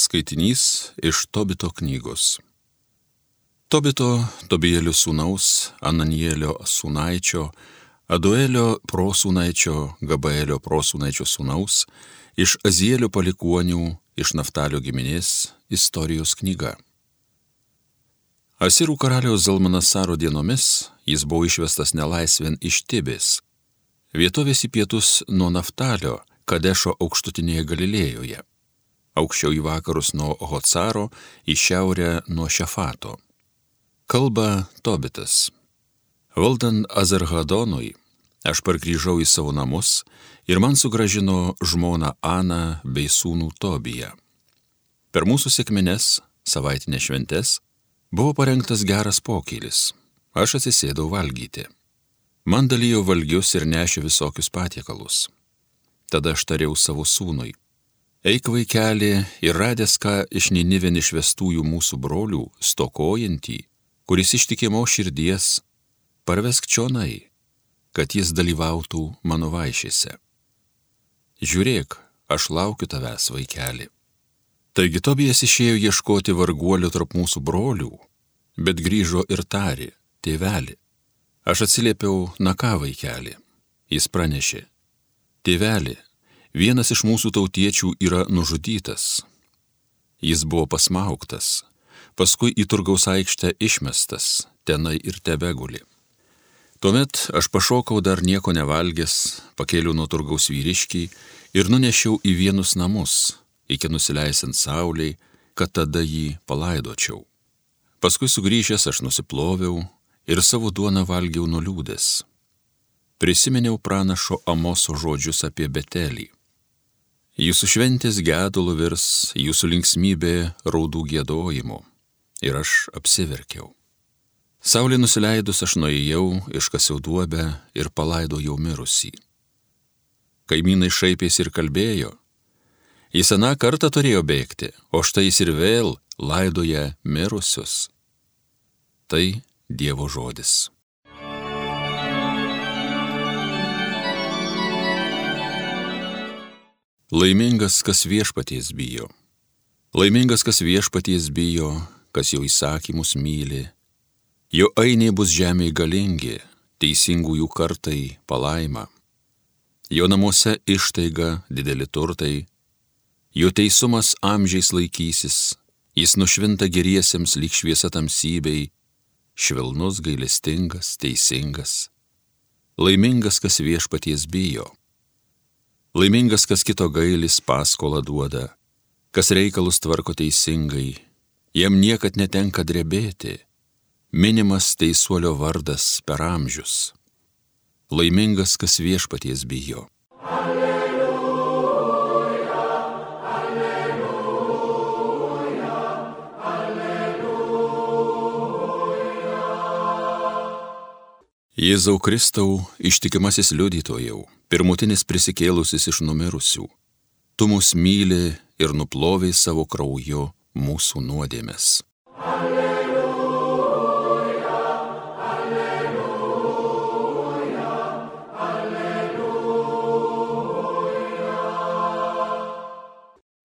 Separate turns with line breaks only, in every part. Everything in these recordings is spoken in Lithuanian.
Skaitinys iš Tobito knygos. Tobito, Tobijėlio sūnaus, Ananielio sūnaičio, Aduelio prosūnaičio, Gabaelio prosūnaičio sūnaus, iš Azielio palikuonių, iš Naftalio giminės istorijos knyga. Asirų karaliaus Zalmanasaro dienomis jis buvo išvestas nelaisvien iš Tibės, vietovės į pietus nuo Naftalio, Kadešo aukštutinėje Galilėjoje aukščiau į vakarus nuo Hocaro, į šiaurę nuo Šefato. Kalba Tobitas. Valdant Azarhadonui, aš pargrįžau į savo namus ir man sugražino žmona Ana bei sūnų Tobiją. Per mūsų sėkmines, savaitinės šventes, buvo parengtas geras pokylis. Aš atsisėdau valgyti. Man dalyjo valgius ir nešė visokius patiekalus. Tada aš tariau savo sūnui Eik vaikeli ir radęs ką iš Ninivėn išvestųjų mūsų brolių, stokojantį, kuris ištikimo širdies, parvesk čionai, kad jis dalyvautų mano vaišėse. Žiūrėk, aš laukiu tavęs, vaikeli. Taigi Tobijas išėjo ieškoti varguolių tarp mūsų brolių, bet grįžo ir tari, tėveli. Aš atsiliepiau, na ką vaikeli. Jis pranešė, tėveli, Vienas iš mūsų tautiečių yra nužudytas. Jis buvo pasmauktas, paskui į turgaus aikštę išmestas, tenai ir tebeguli. Tuomet aš pašokau dar nieko nevalgęs, pakėliau nuo turgaus vyriškį ir nunešiau į vienus namus, iki nusileisant sauliai, kad tada jį palaidočiau. Paskui sugrįžęs aš nusiploviau ir savo duoną valgiau nuliūdęs. Prisiminiau pranašo Amoso žodžius apie Betelį Jūsų šventės gedulų virs, jūsų linksmybė raudų gėdojimu. Ir aš apsiverkiau. Saulė nusileidus aš nuėjau, iškasiau duobę ir palaidojau mirusį. Kaimynai šaipėsi ir kalbėjo. Jis aną kartą turėjo bėgti, o štai jis ir vėl laidoja mirusius. Tai Dievo žodis. Laimingas, kas viešpaties bijo. Laimingas, kas viešpaties bijo, kas jo įsakymus myli. Jo ainiai bus žemėje galingi, teisingųjų kartai palaima. Jo namuose ištaiga dideli turtai, jo teisumas amžiais laikysis, jis nušvinta geriesiems lyg šviesa tamsybei, švelnus, gailestingas, teisingas. Laimingas, kas viešpaties bijo Laimingas, kas kito gailis paskolą duoda, kas reikalus tvarko teisingai, jam niekad netenka drebėti, minimas teisuolio vardas per amžius. Laimingas, kas viešpaties bijo. Alleluja, alleluja, alleluja. Jėzau Kristau, ištikimasis liudytojau pirmutinis prisikėlusis iš numirusių, tu mus myli ir nuploviai savo krauju mūsų nuodėmės. Alleluja, alleluja,
alleluja.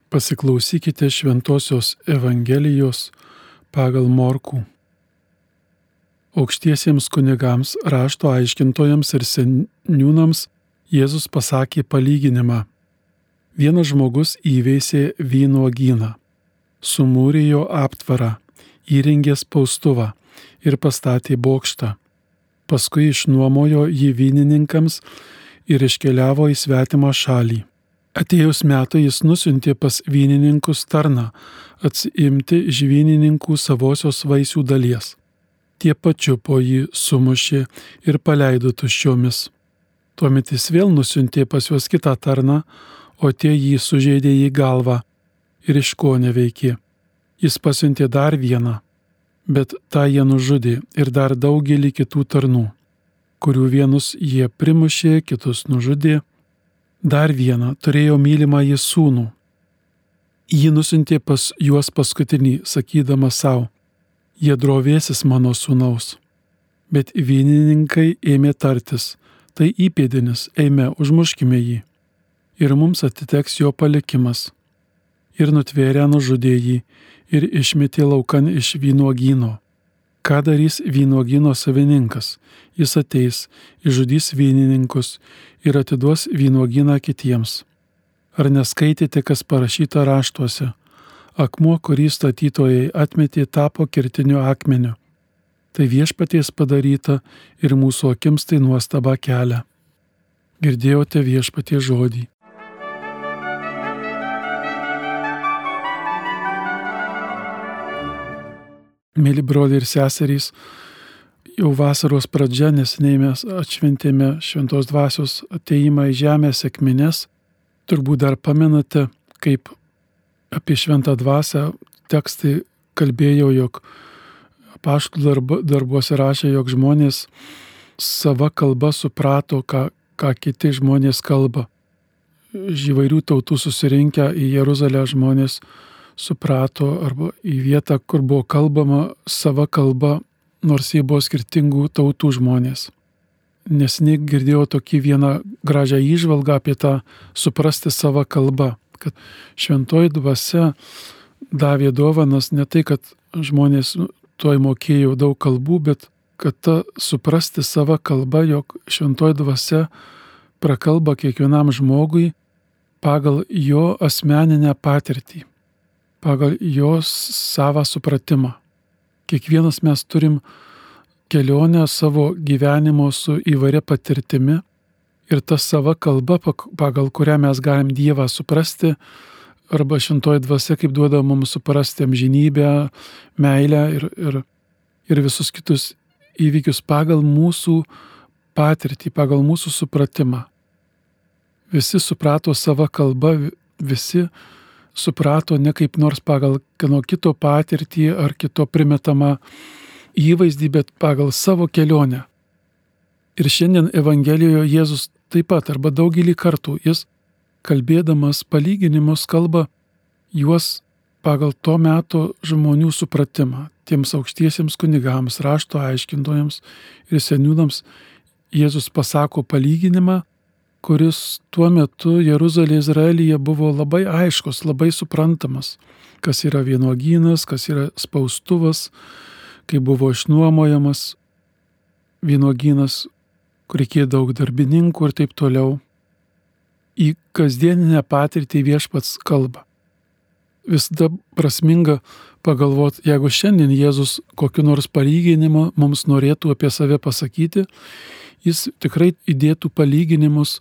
Pasiklausykite Šventojios Evangelijos pagal Morkų aukštiesiems kunigams, rašto aiškintojams ir seniūnams Jėzus pasakė palyginimą. Vienas žmogus įveisė vynuogyną, sumūrė jo aptvarą, įrengė spaustuvą ir pastatė bokštą. Paskui išnuomojo jį vynininkams ir iškeliavo į svetimą šalį. Atėjus metu jis nusintė pas vynininkus tarną atsiimti iš vynininkų savosios vaisių dalies. Tie pačiu po jį sumušė ir paleido tuščiomis. Tuomet jis vėl nusiuntė pas juos kitą tarną, o tie jį sužeidė į galvą ir iš ko neveikė. Jis pasiuntė dar vieną, bet tą jie nužudė ir dar daugelį kitų tarnų, kurių vienus jie primušė, kitus nužudė. Dar vieną turėjo mylimą jį sūnų. Jį nusintė pas juos paskutinį, sakydama savo, jie drovėsis mano sūnaus. Bet vynininkai ėmė tartis, tai įpėdinis, eime, užmuškime jį. Ir mums atiteks jo palikimas. ir nutvėrę nužudė jį ir išmetė laukan iš vynuogyno. Ką darys vynuogyno savininkas? Jis ateis, išžudys vynininkus ir atiduos vynuogyną kitiems. Ar neskaitėte, kas parašyta raštuose? Akmuo, kurį statytojai atmetė, tapo kirtiniu akmeniu. Tai viešpaties padaryta ir mūsų akims tai nuostaba kelia. Girdėjote viešpatie žodį. Mėly broliai ir seserys, jau vasaros pradžia, neseniai mes atšventėme šventos dvasios ateimą į žemę sėkminės. Turbūt dar pamenate, kaip apie šventą dvasę tekstai kalbėjau, jog paštų darb, darbuose rašė, jog žmonės sava kalba suprato, ką, ką kiti žmonės kalba. Iš įvairių tautų susirinkę į Jeruzalę žmonės suprato arba į vietą, kur buvo kalbama sava kalba, nors jie buvo skirtingų tautų žmonės. Nesiniai girdėjau tokį vieną gražią įžvalgą apie tą suprasti savo kalbą, kad šventoji dvasia davė dovanas ne tai, kad žmonės toj mokėjo daug kalbų, bet kad ta suprasti savo kalbą, jog šventoji dvasia prakalba kiekvienam žmogui pagal jo asmeninę patirtį pagal jos savą supratimą. Kiekvienas mes turim kelionę savo gyvenimo su įvairia patirtimi ir ta sava kalba, pagal kurią mes galim Dievą suprasti, arba šintoji dvasia, kaip duoda mums suprasti amžinybę, meilę ir, ir, ir visus kitus įvykius pagal mūsų patirtį, pagal mūsų supratimą. Visi suprato savo kalbą, visi suprato ne kaip nors pagal kieno kito patirtį ar kito primetamą įvaizdį, bet pagal savo kelionę. Ir šiandien Evangelijoje Jėzus taip pat arba daugelį kartų jis kalbėdamas palyginimus kalba juos pagal to meto žmonių supratimą. Tiems aukštiesiems kunigams, rašto aiškintojams ir seniūnams Jėzus pasako palyginimą, kuris tuo metu Jeruzalė Izraelyje buvo labai aiškus, labai suprantamas, kas yra vienuogynas, kas yra spaustuvas, kai buvo išnuomojamas vienuogynas, kur reikėjo daug darbininkų ir taip toliau. Į kasdieninę patirtį viešpats kalba. Visada prasminga pagalvoti, jeigu šiandien Jėzus kokiu nors palyginimu mums norėtų apie save pasakyti, jis tikrai įdėtų palyginimus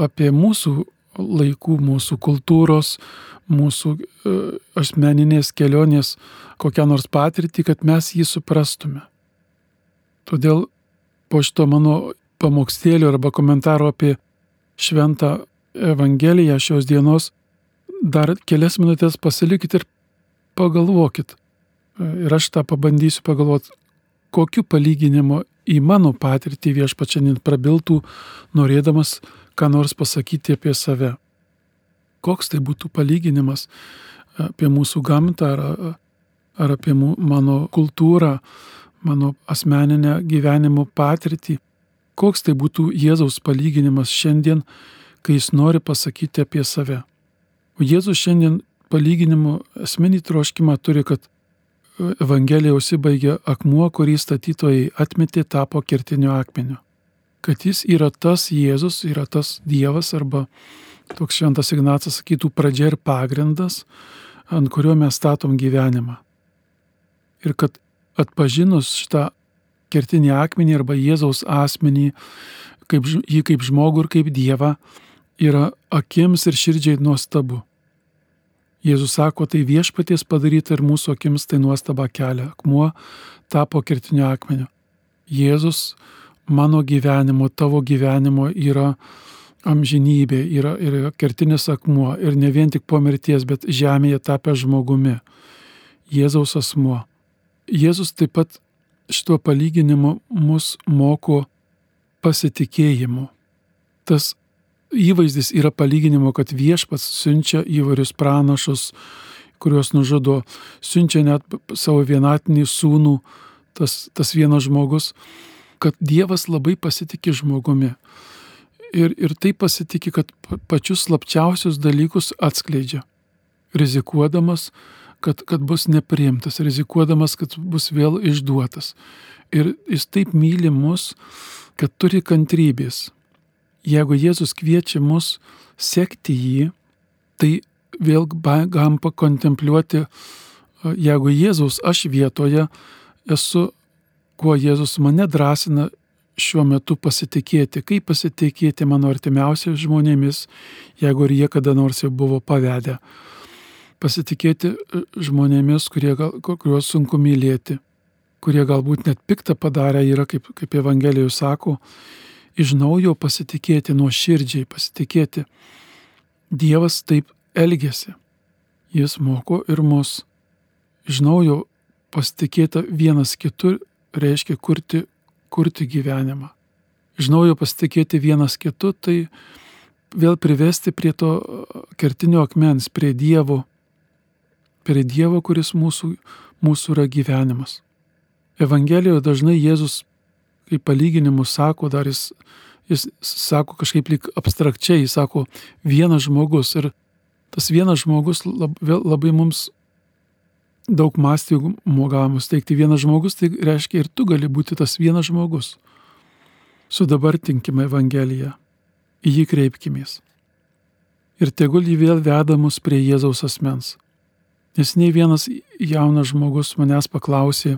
apie mūsų laikų, mūsų kultūros, mūsų e, asmeninės kelionės kokią nors patirtį, kad mes jį suprastume. Todėl po šito mano pamokstėlio arba komentaro apie šventą Evangeliją šios dienos dar kelias minutės pasilikit ir pagalvokit. Ir aš tą pabandysiu pagalvoti, kokiu palyginimu į mano patirtį viešpačianin prabiltų, norėdamas ką nors pasakyti apie save. Koks tai būtų palyginimas apie mūsų gamtą ar, ar apie mano kultūrą, mano asmeninę gyvenimo patirtį. Koks tai būtų Jėzaus palyginimas šiandien, kai jis nori pasakyti apie save. O Jėzus šiandien palyginimo esminį troškimą turi, kad Evangelija užsibaigia akmuo, kurį statytojai atmetė, tapo kertiniu akmeniu kad jis yra tas Jėzus, yra tas Dievas arba toks šventas Ignacas sakytų pradžia ir pagrindas, ant kurio mes statom gyvenimą. Ir kad atpažinus šitą kertinį akmenį arba Jėzaus asmenį, kaip, jį kaip žmogų ir kaip Dievą, yra akims ir širdžiai nuostabu. Jėzus sako, tai viešpaties padaryta ir mūsų akims tai nuostaba kelia. Akmuo tapo kertiniu akmeniu. Jėzus mano gyvenimo, tavo gyvenimo yra amžinybė, yra, yra kertinis akmuo ir ne vien tik po mirties, bet žemėje tapęs žmogumi. Jėzaus asmuo. Jėzus taip pat šituo palyginimu mus moko pasitikėjimu. Tas įvaizdis yra palyginimo, kad viešpats siunčia įvairius pranašus, kuriuos nužudo, siunčia net savo vienatinį sūnų, tas, tas vienas žmogus kad Dievas labai pasitikė žmogumi. Ir, ir tai pasitikė, kad pačius slapčiausius dalykus atskleidžia. rizikuodamas, kad, kad bus nepriimtas, rizikuodamas, kad bus vėl išduotas. Ir jis taip myli mus, kad turi kantrybės. Jeigu Jėzus kviečia mus sekti jį, tai vėl galim pakontempliuoti, jeigu Jėzus aš vietoje esu, kuo Jėzus mane drąsina šiuo metu pasitikėti, kaip pasitikėti mano artimiausiais žmonėmis, jeigu ir jie kada nors jau buvo pavedę. Pasitikėti e, žmonėmis, kurie, kuriuos sunku mylėti, kurie galbūt net piktą padarę yra, kaip, kaip Evangelijoje sako, iš naujo pasitikėti, nuoširdžiai pasitikėti. Dievas taip elgesi. Jis moko ir mus. Iš naujo pasitikėti vienas kitur reiškia kurti kurti gyvenimą. Iš naujo pasitikėti vienas kitu, tai vėl privesti prie to kertinio akmens, prie Dievo, prie Dievo, kuris mūsų, mūsų yra gyvenimas. Evangelijoje dažnai Jėzus, kaip palyginimus sako, dar jis, jis sako kažkaip lyg abstrakčiai, jis sako vienas žmogus ir tas vienas žmogus lab, labai mums daug mąstymų galima steigti vienas žmogus, tai reiškia ir tu gali būti tas vienas žmogus. Sudabartinkime Evangeliją, į jį kreipkimės. Ir tegul jį vėl veda mus prie Jėzaus asmens. Nes nei vienas jaunas žmogus manęs paklausė,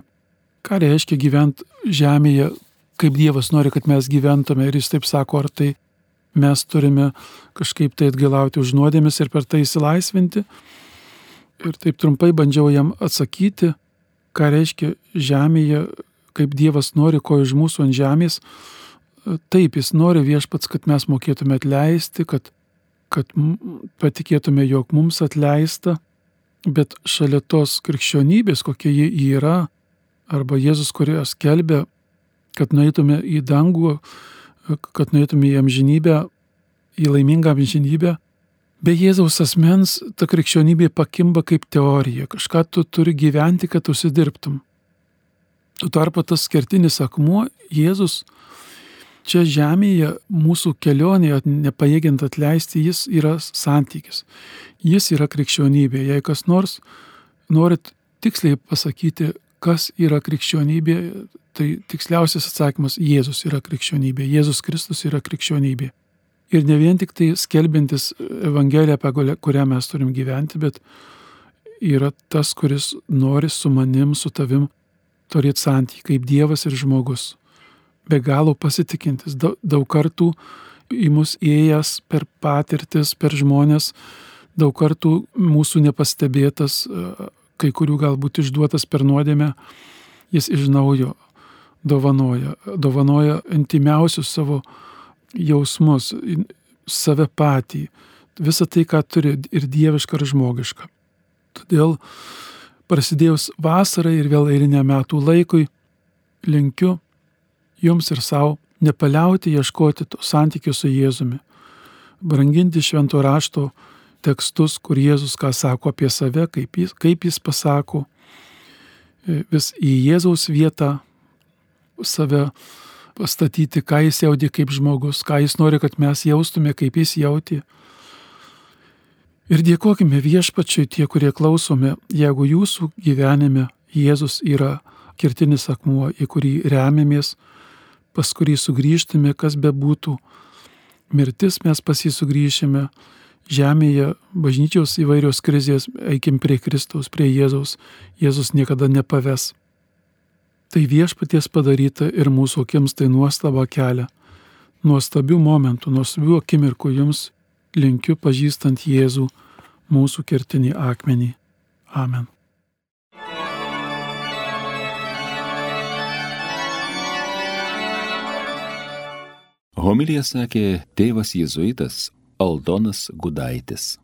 ką reiškia gyventi žemėje, kaip Dievas nori, kad mes gyventume. Ir jis taip sako, ar tai mes turime kažkaip tai atgailauti už nuodėmis ir per tai įsilaisvinti, ir taip trumpai bandžiau jam atsakyti, ką reiškia žemėje, kaip Dievas nori ko iš mūsų ant žemės. Taip, jis nori viešpats, kad mes mokėtume atleisti, kad, kad patikėtume, jog mums atleista, bet šalia tos krikščionybės, kokia ji yra, arba Jėzus, kurios kelbė, kad nueitume į dangų, kad nueitume į amžinybę, į laimingą amžinybę, Be Jėzaus asmens ta krikščionybė pakimba kaip teorija, kažką tu turi gyventi, kad užsidirbtum. Tuo tarpu tas kertinis akmuo, Jėzus, čia žemėje mūsų kelionėje nepajėgiant atleisti, jis yra santykis. Jis yra krikščionybė. Jei kas nors norit tiksliai pasakyti, kas yra krikščionybė, tai tiksliausias atsakymas - Jėzus yra krikščionybė. Jėzus Kristus yra krikščionybė. Ir ne vien tik tai skelbintis Evangeliją, apie kurią mes turim gyventi, bet yra tas, kuris nori su manim, su tavim turėti santykių kaip Dievas ir žmogus. Be galo pasitikintis, daug kartų į mus įėjęs per patirtis, per žmonės, daug kartų mūsų nepastebėtas, kai kurių galbūt išduotas per nuodėmę, jis iš naujo dovanoja, dovanoja intimiausius savo jausmus, save patį, visą tai, ką turi ir dieviška, ir žmogiška. Todėl prasidėjus vasarai ir vėl eilinė metų laikui, linkiu jums ir savo nepaliauti ieškoti to santykių su Jėzumi, branginti švento rašto tekstus, kur Jėzus ką sako apie save, kaip jis, kaip jis pasako, vis į Jėzaus vietą save pastatyti, ką jis jautė kaip žmogus, ką jis nori, kad mes jaustume, kaip jis jautė. Ir dėkojime viešpačiai tie, kurie klausome, jeigu jūsų gyvenime Jėzus yra kirtinis akmuo, į kurį remiamės, pas kurį sugrįžtume, kas bebūtų. Mirtis mes pas jį sugrįšime, žemėje bažnyčios įvairios krizės, eikim prie Kristaus, prie Jėzaus. Jėzus niekada nepaves. Tai viešpaties padaryta ir mūsų akims tai nuostaba kelia. Nuostabių momentų, nuostabių akimirkų jums linkiu pažįstant Jėzų, mūsų kertinį akmenį. Amen.
Homilija sakė tėvas jėzuitas Aldonas Gudaitis.